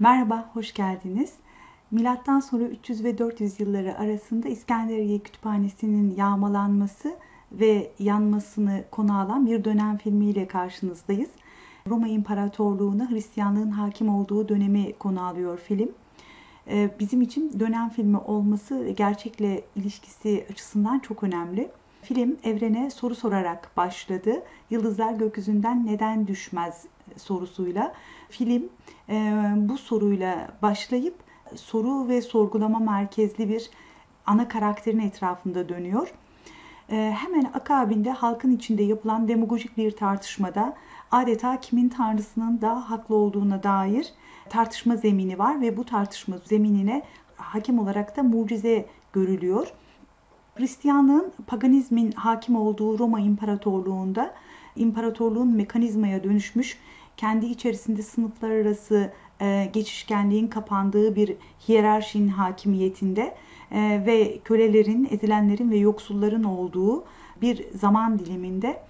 Merhaba, hoş geldiniz. Milattan sonra 300 ve 400 yılları arasında İskenderiye Kütüphanesi'nin yağmalanması ve yanmasını konu alan bir dönem filmiyle karşınızdayız. Roma İmparatorluğu'na Hristiyanlığın hakim olduğu dönemi konu alıyor film. Ee, bizim için dönem filmi olması gerçekle ilişkisi açısından çok önemli. Film evrene soru sorarak başladı. Yıldızlar gökyüzünden neden düşmez sorusuyla. Film e, bu soruyla başlayıp soru ve sorgulama merkezli bir ana karakterin etrafında dönüyor. E, hemen akabinde halkın içinde yapılan demagojik bir tartışmada adeta kimin tanrısının daha haklı olduğuna dair tartışma zemini var ve bu tartışma zeminine hakim olarak da mucize görülüyor. Hristiyanlığın paganizmin hakim olduğu Roma İmparatorluğu'nda imparatorluğun mekanizmaya dönüşmüş, kendi içerisinde sınıflar arası e, geçişkenliğin kapandığı bir hiyerarşinin hakimiyetinde e, ve kölelerin, ezilenlerin ve yoksulların olduğu bir zaman diliminde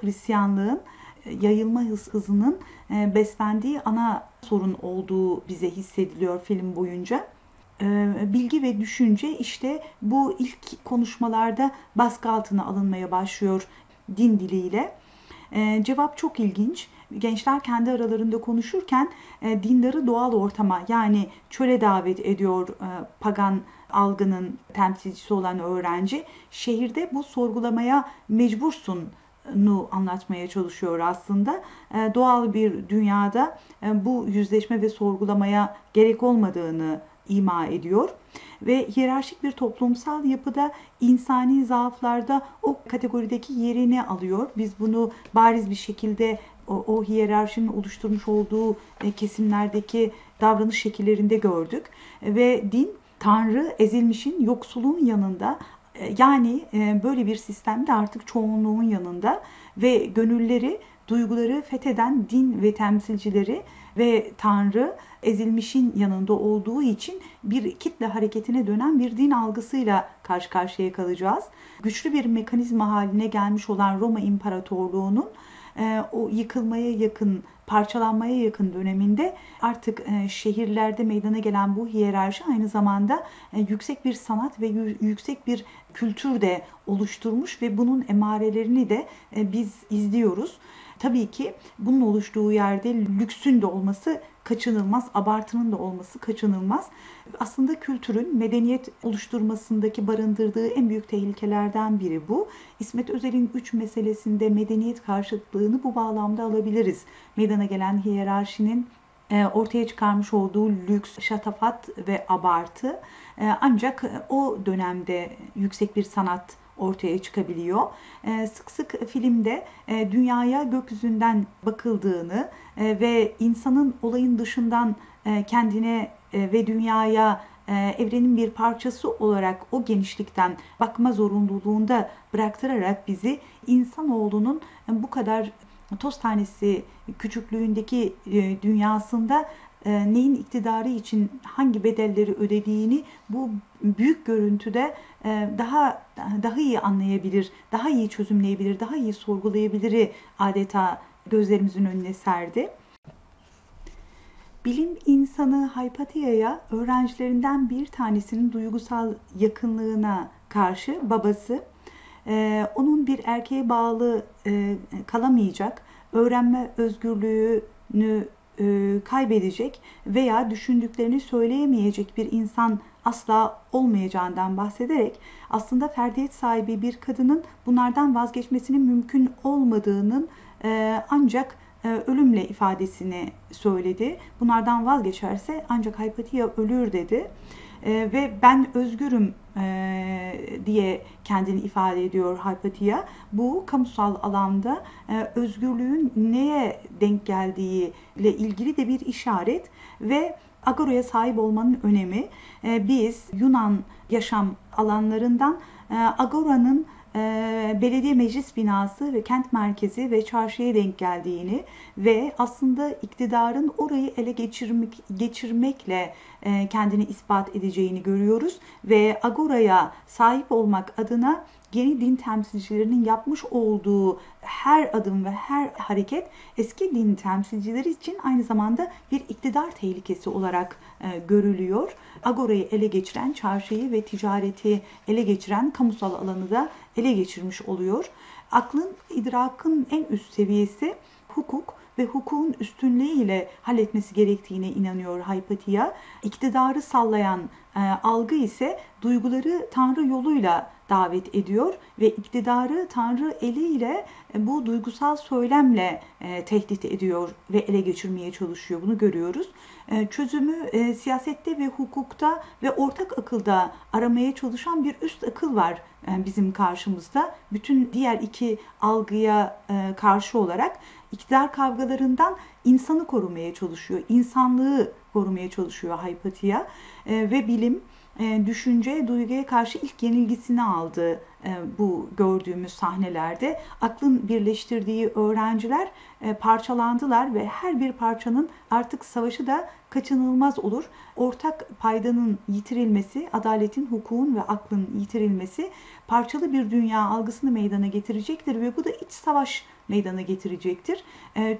Hristiyanlığın e, yayılma hız, hızının e, beslendiği ana sorun olduğu bize hissediliyor film boyunca. E, bilgi ve düşünce işte bu ilk konuşmalarda baskı altına alınmaya başlıyor din diliyle. E, cevap çok ilginç. Gençler kendi aralarında konuşurken e, dindarı doğal ortama yani çöle davet ediyor e, pagan algının temsilcisi olan öğrenci. Şehirde bu sorgulamaya mecbursun nu anlatmaya çalışıyor aslında. E, doğal bir dünyada e, bu yüzleşme ve sorgulamaya gerek olmadığını ima ediyor ve hiyerarşik bir toplumsal yapıda insani zaaflarda o kategorideki yerini alıyor. Biz bunu bariz bir şekilde o, o hiyerarşinin oluşturmuş olduğu e, kesimlerdeki davranış şekillerinde gördük ve din Tanrı ezilmişin yoksulun yanında yani böyle bir sistemde artık çoğunluğun yanında ve gönülleri, duyguları fetheden din ve temsilcileri ve Tanrı ezilmişin yanında olduğu için bir kitle hareketine dönen bir din algısıyla karşı karşıya kalacağız. Güçlü bir mekanizma haline gelmiş olan Roma İmparatorluğu'nun o yıkılmaya yakın, parçalanmaya yakın döneminde artık şehirlerde meydana gelen bu hiyerarşi aynı zamanda yüksek bir sanat ve yüksek bir kültür de oluşturmuş ve bunun emarelerini de biz izliyoruz. Tabii ki bunun oluştuğu yerde lüksün de olması kaçınılmaz, abartının da olması kaçınılmaz. Aslında kültürün medeniyet oluşturmasındaki barındırdığı en büyük tehlikelerden biri bu. İsmet Özel'in üç meselesinde medeniyet karşıtlığını bu bağlamda alabiliriz. Meydana gelen hiyerarşinin e, ortaya çıkarmış olduğu lüks, şatafat ve abartı e, ancak o dönemde yüksek bir sanat ortaya çıkabiliyor. E, sık sık filmde dünyaya gökyüzünden bakıldığını ve insanın olayın dışından kendine ve dünyaya evrenin bir parçası olarak o genişlikten bakma zorunluluğunda bıraktırarak bizi insanoğlunun bu kadar toz tanesi küçüklüğündeki e, dünyasında e, neyin iktidarı için hangi bedelleri ödediğini bu büyük görüntüde e, daha daha iyi anlayabilir, daha iyi çözümleyebilir, daha iyi sorgulayabilir adeta gözlerimizin önüne serdi. Bilim insanı Haypatia'ya öğrencilerinden bir tanesinin duygusal yakınlığına karşı babası e, onun bir erkeğe bağlı e, kalamayacak, öğrenme özgürlüğünü e, kaybedecek veya düşündüklerini söyleyemeyecek bir insan asla olmayacağından bahsederek aslında ferdiyet sahibi bir kadının bunlardan vazgeçmesinin mümkün olmadığının e, ancak e, ölümle ifadesini söyledi. Bunlardan vazgeçerse ancak Haypatia ölür dedi. E, ve ben özgürüm e, diye kendini ifade ediyor Hypatia. Bu kamusal alanda e, özgürlüğün neye denk geldiği ile ilgili de bir işaret ve agora'ya sahip olmanın önemi. E, biz Yunan yaşam alanlarından e, agora'nın belediye meclis binası ve kent merkezi ve çarşıya denk geldiğini ve aslında iktidarın orayı ele geçirmek geçirmekle e, kendini ispat edeceğini görüyoruz ve Agora'ya sahip olmak adına yeni din temsilcilerinin yapmış olduğu her adım ve her hareket eski din temsilcileri için aynı zamanda bir iktidar tehlikesi olarak e, görülüyor. Agora'yı ele geçiren, çarşıyı ve ticareti ele geçiren kamusal alanı da ele geçirmiş oluyor. Aklın, idrakın en üst seviyesi hukuk ve hukukun üstünlüğüyle halletmesi gerektiğine inanıyor Haypatia. İktidarı sallayan e, algı ise duyguları Tanrı yoluyla davet ediyor ve iktidarı Tanrı eliyle e, bu duygusal söylemle e, tehdit ediyor ve ele geçirmeye çalışıyor. Bunu görüyoruz. E, çözümü siyasette ve hukukta ve ortak akılda aramaya çalışan bir üst akıl var bizim karşımızda. Bütün diğer iki algıya karşı olarak iktidar kavgalarından insanı korumaya çalışıyor. insanlığı korumaya çalışıyor Haypatia ve bilim düşünce, duyguya karşı ilk yenilgisini aldı. e, bu gördüğümüz sahnelerde. Aklın birleştirdiği öğrenciler e, parçalandılar ve her bir parçanın artık savaşı da kaçınılmaz olur. Ortak paydanın yitirilmesi, adaletin, hukukun ve aklın yitirilmesi parçalı bir dünya algısını meydana getirecektir ve bu da iç savaş meydana getirecektir.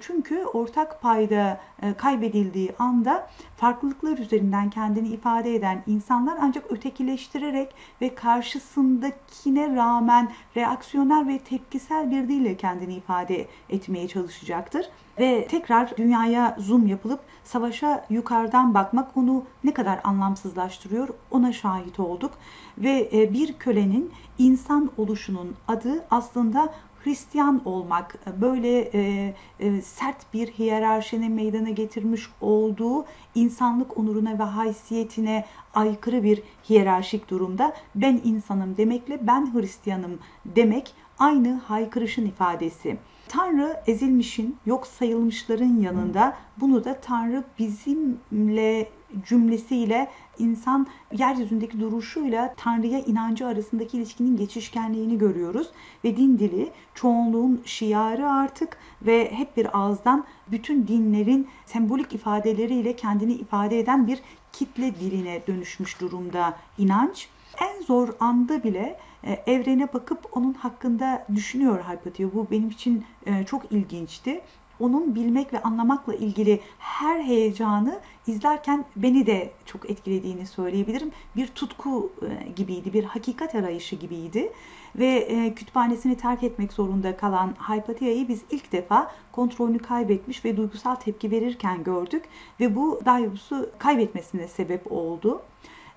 Çünkü ortak payda kaybedildiği anda farklılıklar üzerinden kendini ifade eden insanlar ancak ötekileştirerek ve karşısındakine rağmen reaksiyonel ve tepkisel bir dille kendini ifade etmeye çalışacaktır. Ve tekrar dünyaya zoom yapılıp savaşa yukarıdan bakmak onu ne kadar anlamsızlaştırıyor ona şahit olduk. Ve e, bir kölenin insan oluşunun adı aslında Hristiyan olmak böyle e, e, sert bir hiyerarşinin meydana getirmiş olduğu insanlık onuruna ve haysiyetine aykırı bir hiyerarşik durumda ben insanım demekle ben Hristiyanım demek aynı haykırışın ifadesi. Tanrı ezilmişin, yok sayılmışların yanında bunu da Tanrı bizimle cümlesiyle insan yeryüzündeki duruşuyla Tanrı'ya inancı arasındaki ilişkinin geçişkenliğini görüyoruz. Ve din dili çoğunluğun şiarı artık ve hep bir ağızdan bütün dinlerin sembolik ifadeleriyle kendini ifade eden bir kitle diline dönüşmüş durumda inanç. En zor anda bile evrene bakıp onun hakkında düşünüyor Hypatia. Bu benim için e, çok ilginçti onun bilmek ve anlamakla ilgili her heyecanı izlerken beni de çok etkilediğini söyleyebilirim. Bir tutku e, gibiydi, bir hakikat arayışı gibiydi. Ve e, kütüphanesini terk etmek zorunda kalan Hypatia'yı biz ilk defa kontrolünü kaybetmiş ve duygusal tepki verirken gördük. Ve bu Darius'u kaybetmesine sebep oldu.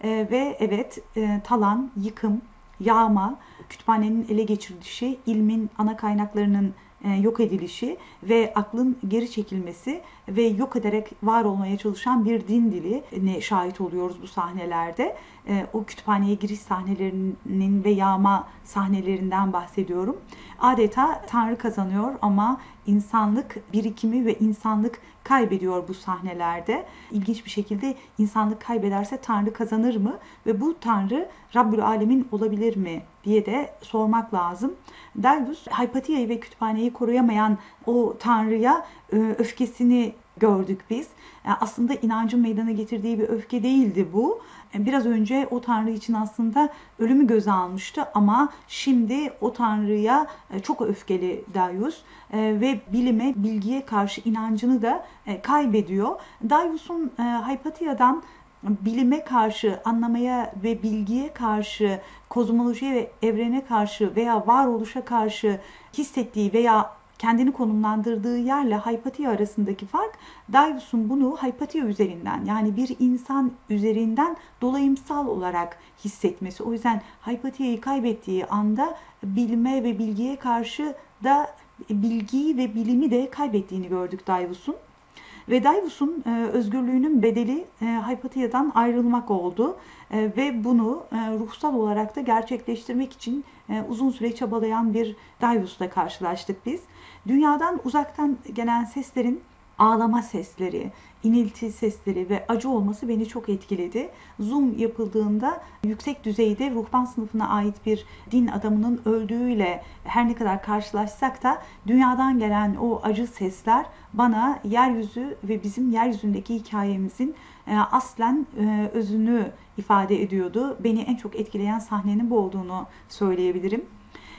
E, ve evet talan, yıkım, yağma, kütüphanenin ele geçirilişi, ilmin ana kaynaklarının e, yok edilişi ve aklın geri çekilmesi ve yok ederek var olmaya çalışan bir din dili ne şahit oluyoruz bu sahnelerde. E, o kütüphaneye giriş sahnelerinin ve yağma sahnelerinden bahsediyorum. Adeta Tanrı kazanıyor ama insanlık birikimi ve insanlık kaybediyor bu sahnelerde. İlginç bir şekilde insanlık kaybederse Tanrı kazanır mı ve bu Tanrı Rabbül Alemin olabilir mi diye de sormak lazım. Delvus, Hypatia'yı ve kütüphaneyi koruyamayan o Tanrı'ya e, öfkesini gördük biz. Yani aslında inancın meydana getirdiği bir öfke değildi bu. E, biraz önce o Tanrı için aslında ölümü göze almıştı ama şimdi o Tanrı'ya e, çok öfkeli Darius ve bilime, bilgiye karşı inancını da kaybediyor. Darius'un Hypatia'dan bilime karşı, anlamaya ve bilgiye karşı, kozmolojiye ve evrene karşı veya varoluşa karşı hissettiği veya kendini konumlandırdığı yerle Hypatia arasındaki fark Davis'un bunu Hypatia üzerinden yani bir insan üzerinden dolayımsal olarak hissetmesi. O yüzden Hypatia'yı kaybettiği anda bilme ve bilgiye karşı da bilgiyi ve bilimi de kaybettiğini gördük Davis'un. Ve Davos'un e, özgürlüğünün bedeli e, Hypatia'dan ayrılmak oldu. E, ve bunu e, ruhsal olarak da gerçekleştirmek için e, uzun süre çabalayan bir Davos'la karşılaştık biz. Dünyadan uzaktan gelen seslerin ağlama sesleri, inilti sesleri ve acı olması beni çok etkiledi. Zoom yapıldığında yüksek düzeyde ruhban sınıfına ait bir din adamının öldüğüyle her ne kadar karşılaşsak da dünyadan gelen o acı sesler bana yeryüzü ve bizim yeryüzündeki hikayemizin e, aslen e, özünü ifade ediyordu. Beni en çok etkileyen sahnenin bu olduğunu söyleyebilirim.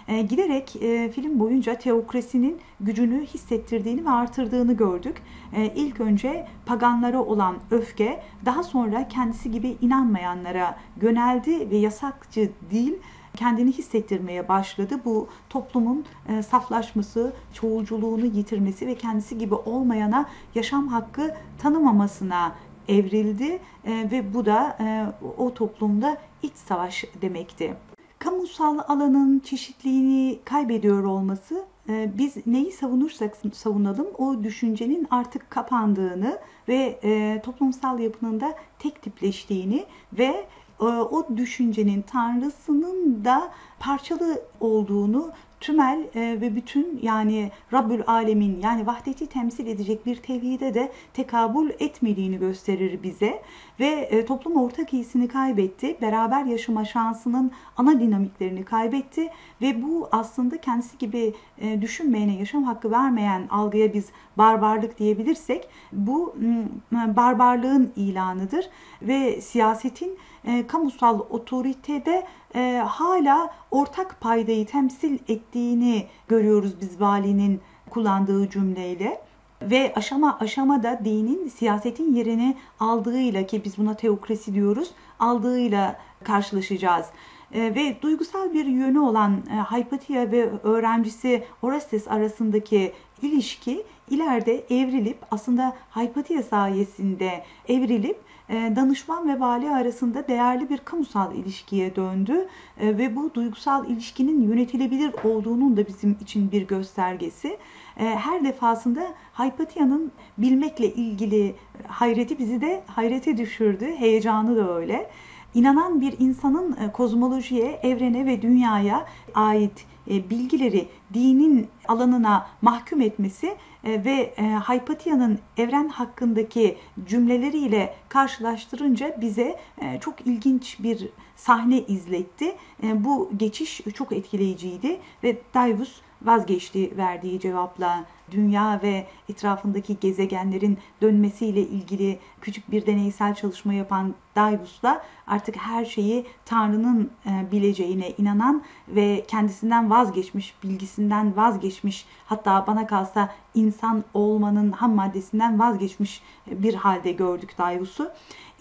E, giderek e, film boyunca teokrasinin gücünü hissettirdiğini ve artırdığını gördük. E, ilk önce paganlara olan öfke, daha sonra kendisi gibi inanmayanlara yöneldi ve yasakçı değil, kendini hissettirmeye başladı. Bu toplumun e, saflaşması, çoğulculuğunu yitirmesi ve kendisi gibi olmayana yaşam hakkı tanımamasına evrildi e, ve bu da e, o toplumda iç savaş demekti kamusal alanın çeşitliliğini kaybediyor olması e, biz neyi savunursak savunalım o düşüncenin artık kapandığını ve e, toplumsal yapının da tek tipleştiğini ve e, o düşüncenin tanrısının da parçalı olduğunu tümel e, ve bütün yani Rabbül Alemin yani vahdeti temsil edecek bir tevhide de tekabül etmediğini gösterir bize ve e, toplum ortak iyisini kaybetti. Beraber yaşama şansının ana dinamiklerini kaybetti ve bu aslında kendisi gibi e, düşünmeyene yaşam hakkı vermeyen algıya biz barbarlık diyebilirsek bu barbarlığın ilanıdır ve siyasetin e, kamusal otoritede e, hala ortak paydayı temsil ettiğini görüyoruz biz valinin kullandığı cümleyle ve aşama aşamada dinin siyasetin yerini aldığıyla ki biz buna teokrasi diyoruz aldığıyla karşılaşacağız. E, ve duygusal bir yönü olan e, ve öğrencisi Orestes arasındaki ilişki ileride evrilip aslında Hypatia sayesinde evrilip danışman ve vali arasında değerli bir kamusal ilişkiye döndü e, ve bu duygusal ilişkinin yönetilebilir olduğunun da bizim için bir göstergesi. E, her defasında Hypatia'nın bilmekle ilgili hayreti bizi de hayrete düşürdü, heyecanı da öyle. İnanan bir insanın kozmolojiye, evrene ve dünyaya ait bilgileri dinin alanına mahkum etmesi e, ve e, Hypatia'nın evren hakkındaki cümleleriyle karşılaştırınca bize e, çok ilginç bir sahne izletti. Bu geçiş çok etkileyiciydi ve Davus vazgeçti verdiği cevapla dünya ve etrafındaki gezegenlerin dönmesiyle ilgili küçük bir deneysel çalışma yapan Davus'la artık her şeyi Tanrı'nın bileceğine inanan ve kendisinden vazgeçmiş, bilgisinden vazgeçmiş hatta bana kalsa insan olmanın ham maddesinden vazgeçmiş bir halde gördük Davus'u.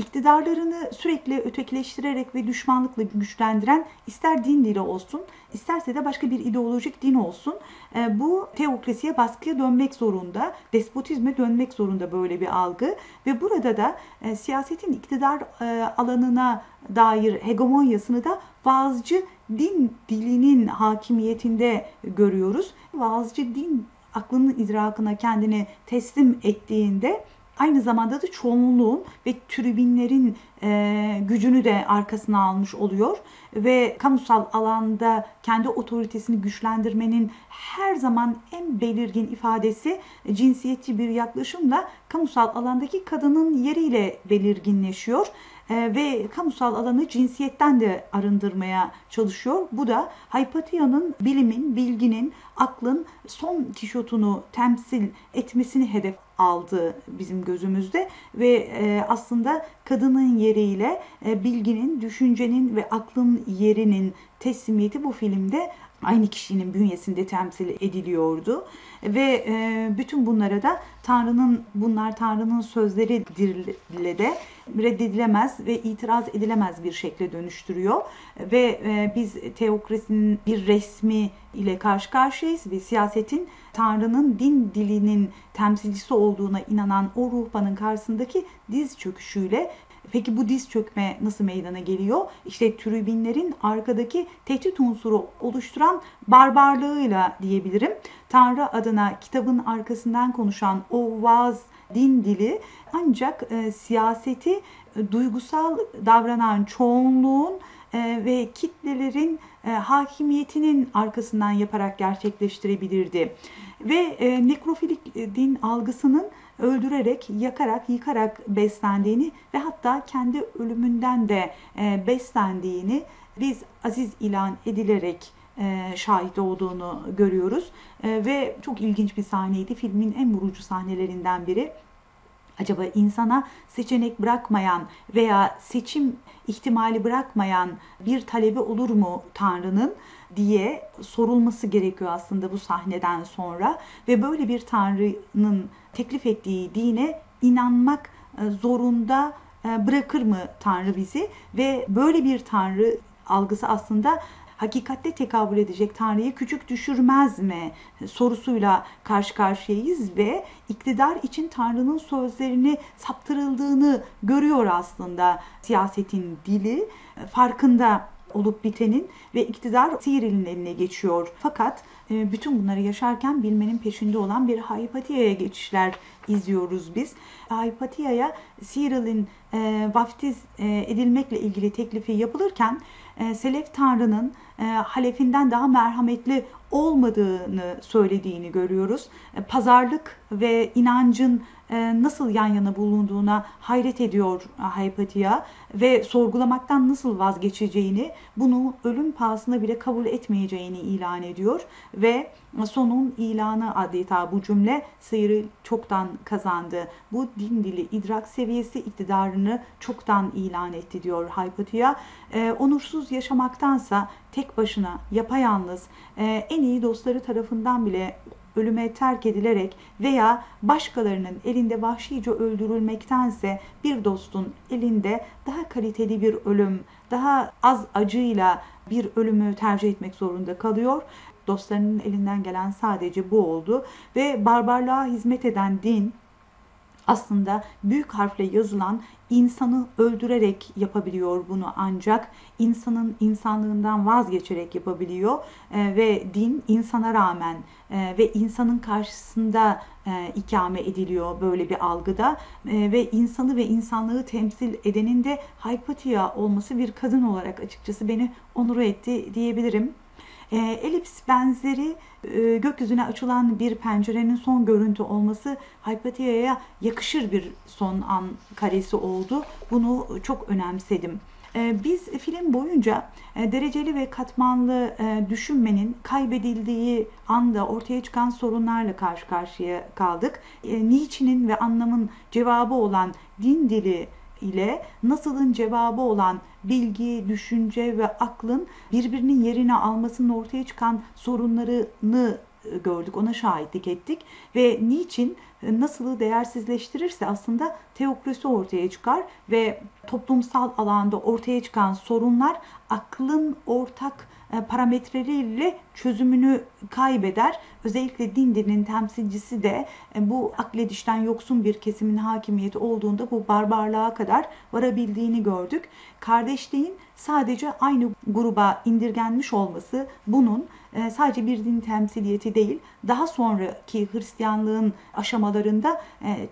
İktidarlarını sürekli ötekileştirerek ve düşmanlıkla güçlendiren ister din dili olsun, isterse de başka bir ideolojik din olsun e, bu teokrasiye baskıya dönmek zorunda, despotizme dönmek zorunda böyle bir algı ve burada da e, siyasetin iktidar e, alanına dair hegemonyasını da vaazcı din dilinin hakimiyetinde görüyoruz. Vaazcı din aklının idrakına kendini teslim ettiğinde aynı zamanda da çoğunluğun ve tribünlerin e, gücünü de arkasına almış oluyor ve kamusal alanda kendi otoritesini güçlendirmenin her zaman en belirgin ifadesi cinsiyetçi bir yaklaşımla kamusal alandaki kadının yeriyle belirginleşiyor e, ve kamusal alanı cinsiyetten de arındırmaya çalışıyor. Bu da Hypatia'nın bilimin, bilginin, aklın son tişotunu temsil etmesini hedef aldı bizim gözümüzde ve e, aslında kadının yeriyle e, bilginin, düşüncenin ve aklın yerinin teslimiyeti bu filmde aynı kişinin bünyesinde temsil ediliyordu. Ve e, bütün bunlara da Tanrı'nın bunlar Tanrı'nın sözleriyle de reddedilemez ve itiraz edilemez bir şekle dönüştürüyor. Ve biz teokrasinin bir resmi ile karşı karşıyayız ve siyasetin Tanrı'nın din dilinin temsilcisi olduğuna inanan o ruhbanın karşısındaki diz çöküşüyle Peki bu diz çökme nasıl meydana geliyor? İşte tribünlerin arkadaki tehdit unsuru oluşturan barbarlığıyla diyebilirim. Tanrı adına kitabın arkasından konuşan o vaaz din dili ancak e, siyaseti e, duygusal davranan çoğunluğun ve kitlelerin e, hakimiyetinin arkasından yaparak gerçekleştirebilirdi. Ve e, nekrofilik din algısının öldürerek, yakarak, yıkarak beslendiğini ve hatta kendi ölümünden de e, beslendiğini biz aziz ilan edilerek e, şahit olduğunu görüyoruz. E, ve çok ilginç bir sahneydi. Filmin en vurucu sahnelerinden biri. Acaba insana seçenek bırakmayan veya seçim ihtimali bırakmayan bir talebi olur mu Tanrı'nın diye sorulması gerekiyor aslında bu sahneden sonra. Ve böyle bir Tanrı'nın teklif ettiği dine inanmak e, zorunda e, bırakır mı Tanrı bizi? Ve böyle bir Tanrı algısı aslında hakikatte tekabül edecek Tanrı'yı küçük düşürmez mi sorusuyla karşı karşıyayız ve iktidar için Tanrı'nın sözlerini saptırıldığını görüyor aslında siyasetin dili farkında olup bitenin ve iktidar Siril'in eline geçiyor. Fakat e, bütün bunları yaşarken bilmenin peşinde olan bir Haipatia'ya geçişler izliyoruz biz. Haipatia'ya Siril'in e, vaftiz e, edilmekle ilgili teklifi yapılırken e, Selef Tanrı'nın e, halefinden daha merhametli olmadığını söylediğini görüyoruz. E, pazarlık ve inancın nasıl yan yana bulunduğuna hayret ediyor Haypatia ve sorgulamaktan nasıl vazgeçeceğini, bunu ölüm pahasına bile kabul etmeyeceğini ilan ediyor ve sonun ilanı adeta bu cümle sıyırı çoktan kazandı. Bu din dili idrak seviyesi iktidarını çoktan ilan etti diyor Haypatia. E, onursuz yaşamaktansa tek başına yapayalnız e, en iyi dostları tarafından bile ölüme terk edilerek veya başkalarının elinde vahşice öldürülmektense bir dostun elinde daha kaliteli bir ölüm, daha az acıyla bir ölümü tercih etmek zorunda kalıyor. Dostlarının elinden gelen sadece bu oldu ve barbarlığa hizmet eden din aslında büyük harfle yazılan insanı öldürerek yapabiliyor bunu ancak insanın insanlığından vazgeçerek yapabiliyor e, ve din insana rağmen e, ve insanın karşısında e, ikame ediliyor böyle bir algıda e, ve insanı ve insanlığı temsil edenin de Hypatia olması bir kadın olarak açıkçası beni onur etti diyebilirim. E, elips benzeri e, gökyüzüne açılan bir pencerenin son görüntü olması Hypatia'ya yakışır bir son an karesi oldu. Bunu çok önemsedim. E, biz film boyunca e, dereceli ve katmanlı e, düşünmenin kaybedildiği anda ortaya çıkan sorunlarla karşı karşıya kaldık. Niçinin ve anlamın cevabı olan din dili ile nasılın cevabı olan bilgi, düşünce ve aklın birbirinin yerine almasının ortaya çıkan sorunlarını e, gördük, ona şahitlik ettik. Ve niçin e, nasılı değersizleştirirse aslında teokrasi ortaya çıkar ve toplumsal alanda ortaya çıkan sorunlar aklın ortak parametreleriyle çözümünü kaybeder. Özellikle din dininin temsilcisi de e, bu akledişten yoksun bir kesimin hakimiyeti olduğunda bu barbarlığa kadar varabildiğini gördük. Kardeşliğin sadece aynı gruba indirgenmiş olması bunun e, sadece bir din temsiliyeti değil, daha sonraki Hristiyanlığın aşamalarında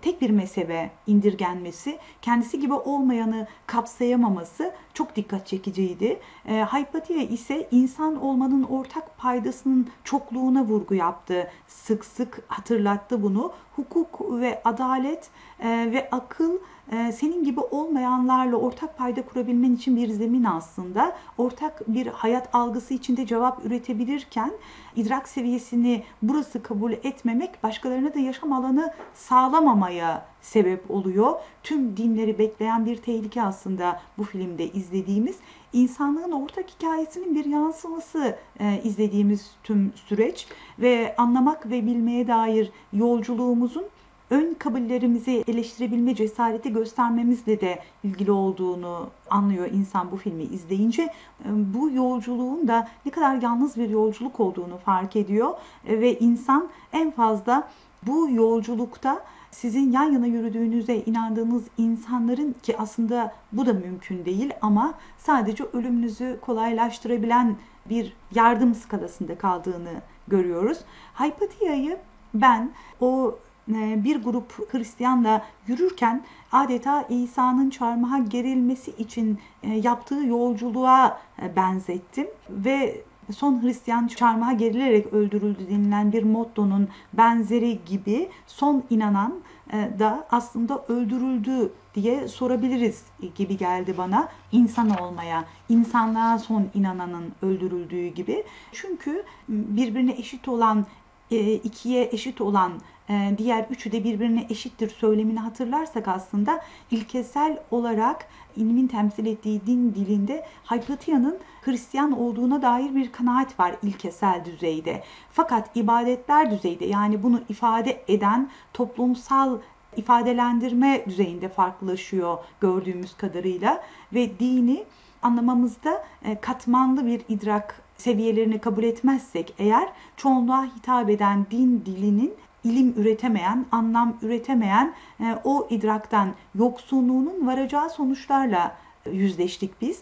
tek bir mezhebe indirgenmesi, kendisi gibi olmayanı kapsayamaması çok dikkat çekiciydi. Hypatia ise insan olmanın ortak pay faydasının çokluğuna vurgu yaptı. Sık sık hatırlattı bunu. Hukuk ve adalet e, ve akıl e, senin gibi olmayanlarla ortak payda kurabilmen için bir zemin aslında. Ortak bir hayat algısı içinde cevap üretebilirken idrak seviyesini burası kabul etmemek başkalarına da yaşam alanı sağlamamaya sebep oluyor. Tüm dinleri bekleyen bir tehlike aslında bu filmde izlediğimiz insanlığın ortak hikayesinin bir yansıması e, izlediğimiz tüm süreç ve anlamak ve bilmeye dair yolculuğumuzun ön kabullerimizi eleştirebilme cesareti göstermemizle de ilgili olduğunu anlıyor insan bu filmi izleyince. Bu yolculuğun da ne kadar yalnız bir yolculuk olduğunu fark ediyor ve insan en fazla bu yolculukta sizin yan yana yürüdüğünüze inandığınız insanların ki aslında bu da mümkün değil ama sadece ölümünüzü kolaylaştırabilen bir yardım skalasında kaldığını görüyoruz. Hypatia'yı ben o bir grup Hristiyanla yürürken adeta İsa'nın çarmıha gerilmesi için e, yaptığı yolculuğa e, benzettim ve son Hristiyan çarmıha gerilerek öldürüldü denilen bir mottonun benzeri gibi son inanan e, da aslında öldürüldü diye sorabiliriz gibi geldi bana. İnsan olmaya, insanlığa son inananın öldürüldüğü gibi. Çünkü birbirine eşit olan, e, ikiye eşit olan e, diğer üçü de birbirine eşittir söylemini hatırlarsak aslında ilkesel olarak ilmin temsil ettiği din dilinde Hypatia'nın Hristiyan olduğuna dair bir kanaat var ilkesel düzeyde. Fakat ibadetler düzeyde yani bunu ifade eden toplumsal ifadelendirme düzeyinde farklılaşıyor gördüğümüz kadarıyla ve dini anlamamızda e, katmanlı bir idrak seviyelerini kabul etmezsek eğer çoğunluğa hitap eden din dilinin ilim üretemeyen, anlam üretemeyen e, o idraktan yoksunluğunun varacağı sonuçlarla yüzleştik biz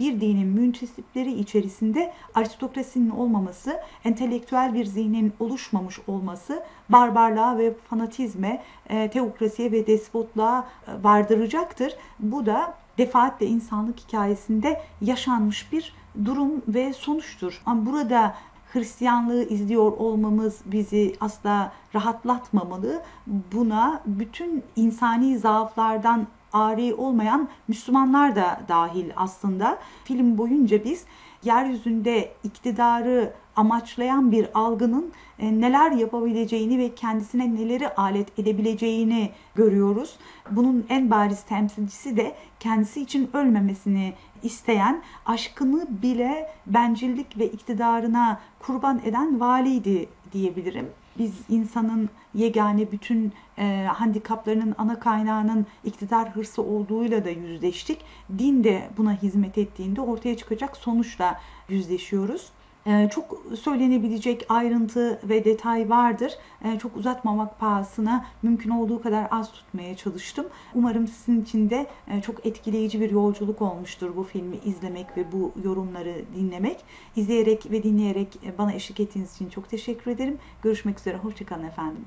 bir dinin müntesipleri içerisinde aristokrasinin olmaması, entelektüel bir zihnin oluşmamış olması barbarlığa ve fanatizme, e, teokrasiye ve despotluğa e, vardıracaktır. Bu da defaatle insanlık hikayesinde yaşanmış bir durum ve sonuçtur. Ama burada Hristiyanlığı izliyor olmamız bizi asla rahatlatmamalı. Buna bütün insani zaaflardan ari olmayan Müslümanlar da dahil aslında. Film boyunca biz yeryüzünde iktidarı amaçlayan bir algının e, neler yapabileceğini ve kendisine neleri alet edebileceğini görüyoruz. Bunun en bariz temsilcisi de kendisi için ölmemesini isteyen, aşkını bile bencillik ve iktidarına kurban eden valiydi diyebilirim. Biz insanın yegane bütün e, handikaplarının ana kaynağının iktidar hırsı olduğuyla da yüzleştik. Din de buna hizmet ettiğinde ortaya çıkacak sonuçla yüzleşiyoruz. Ee, çok söylenebilecek ayrıntı ve detay vardır. Ee, çok uzatmamak pahasına mümkün olduğu kadar az tutmaya çalıştım. Umarım sizin için de e, çok etkileyici bir yolculuk olmuştur bu filmi izlemek ve bu yorumları dinlemek. İzleyerek ve dinleyerek e, bana eşlik ettiğiniz için çok teşekkür ederim. Görüşmek üzere, hoşçakalın efendim.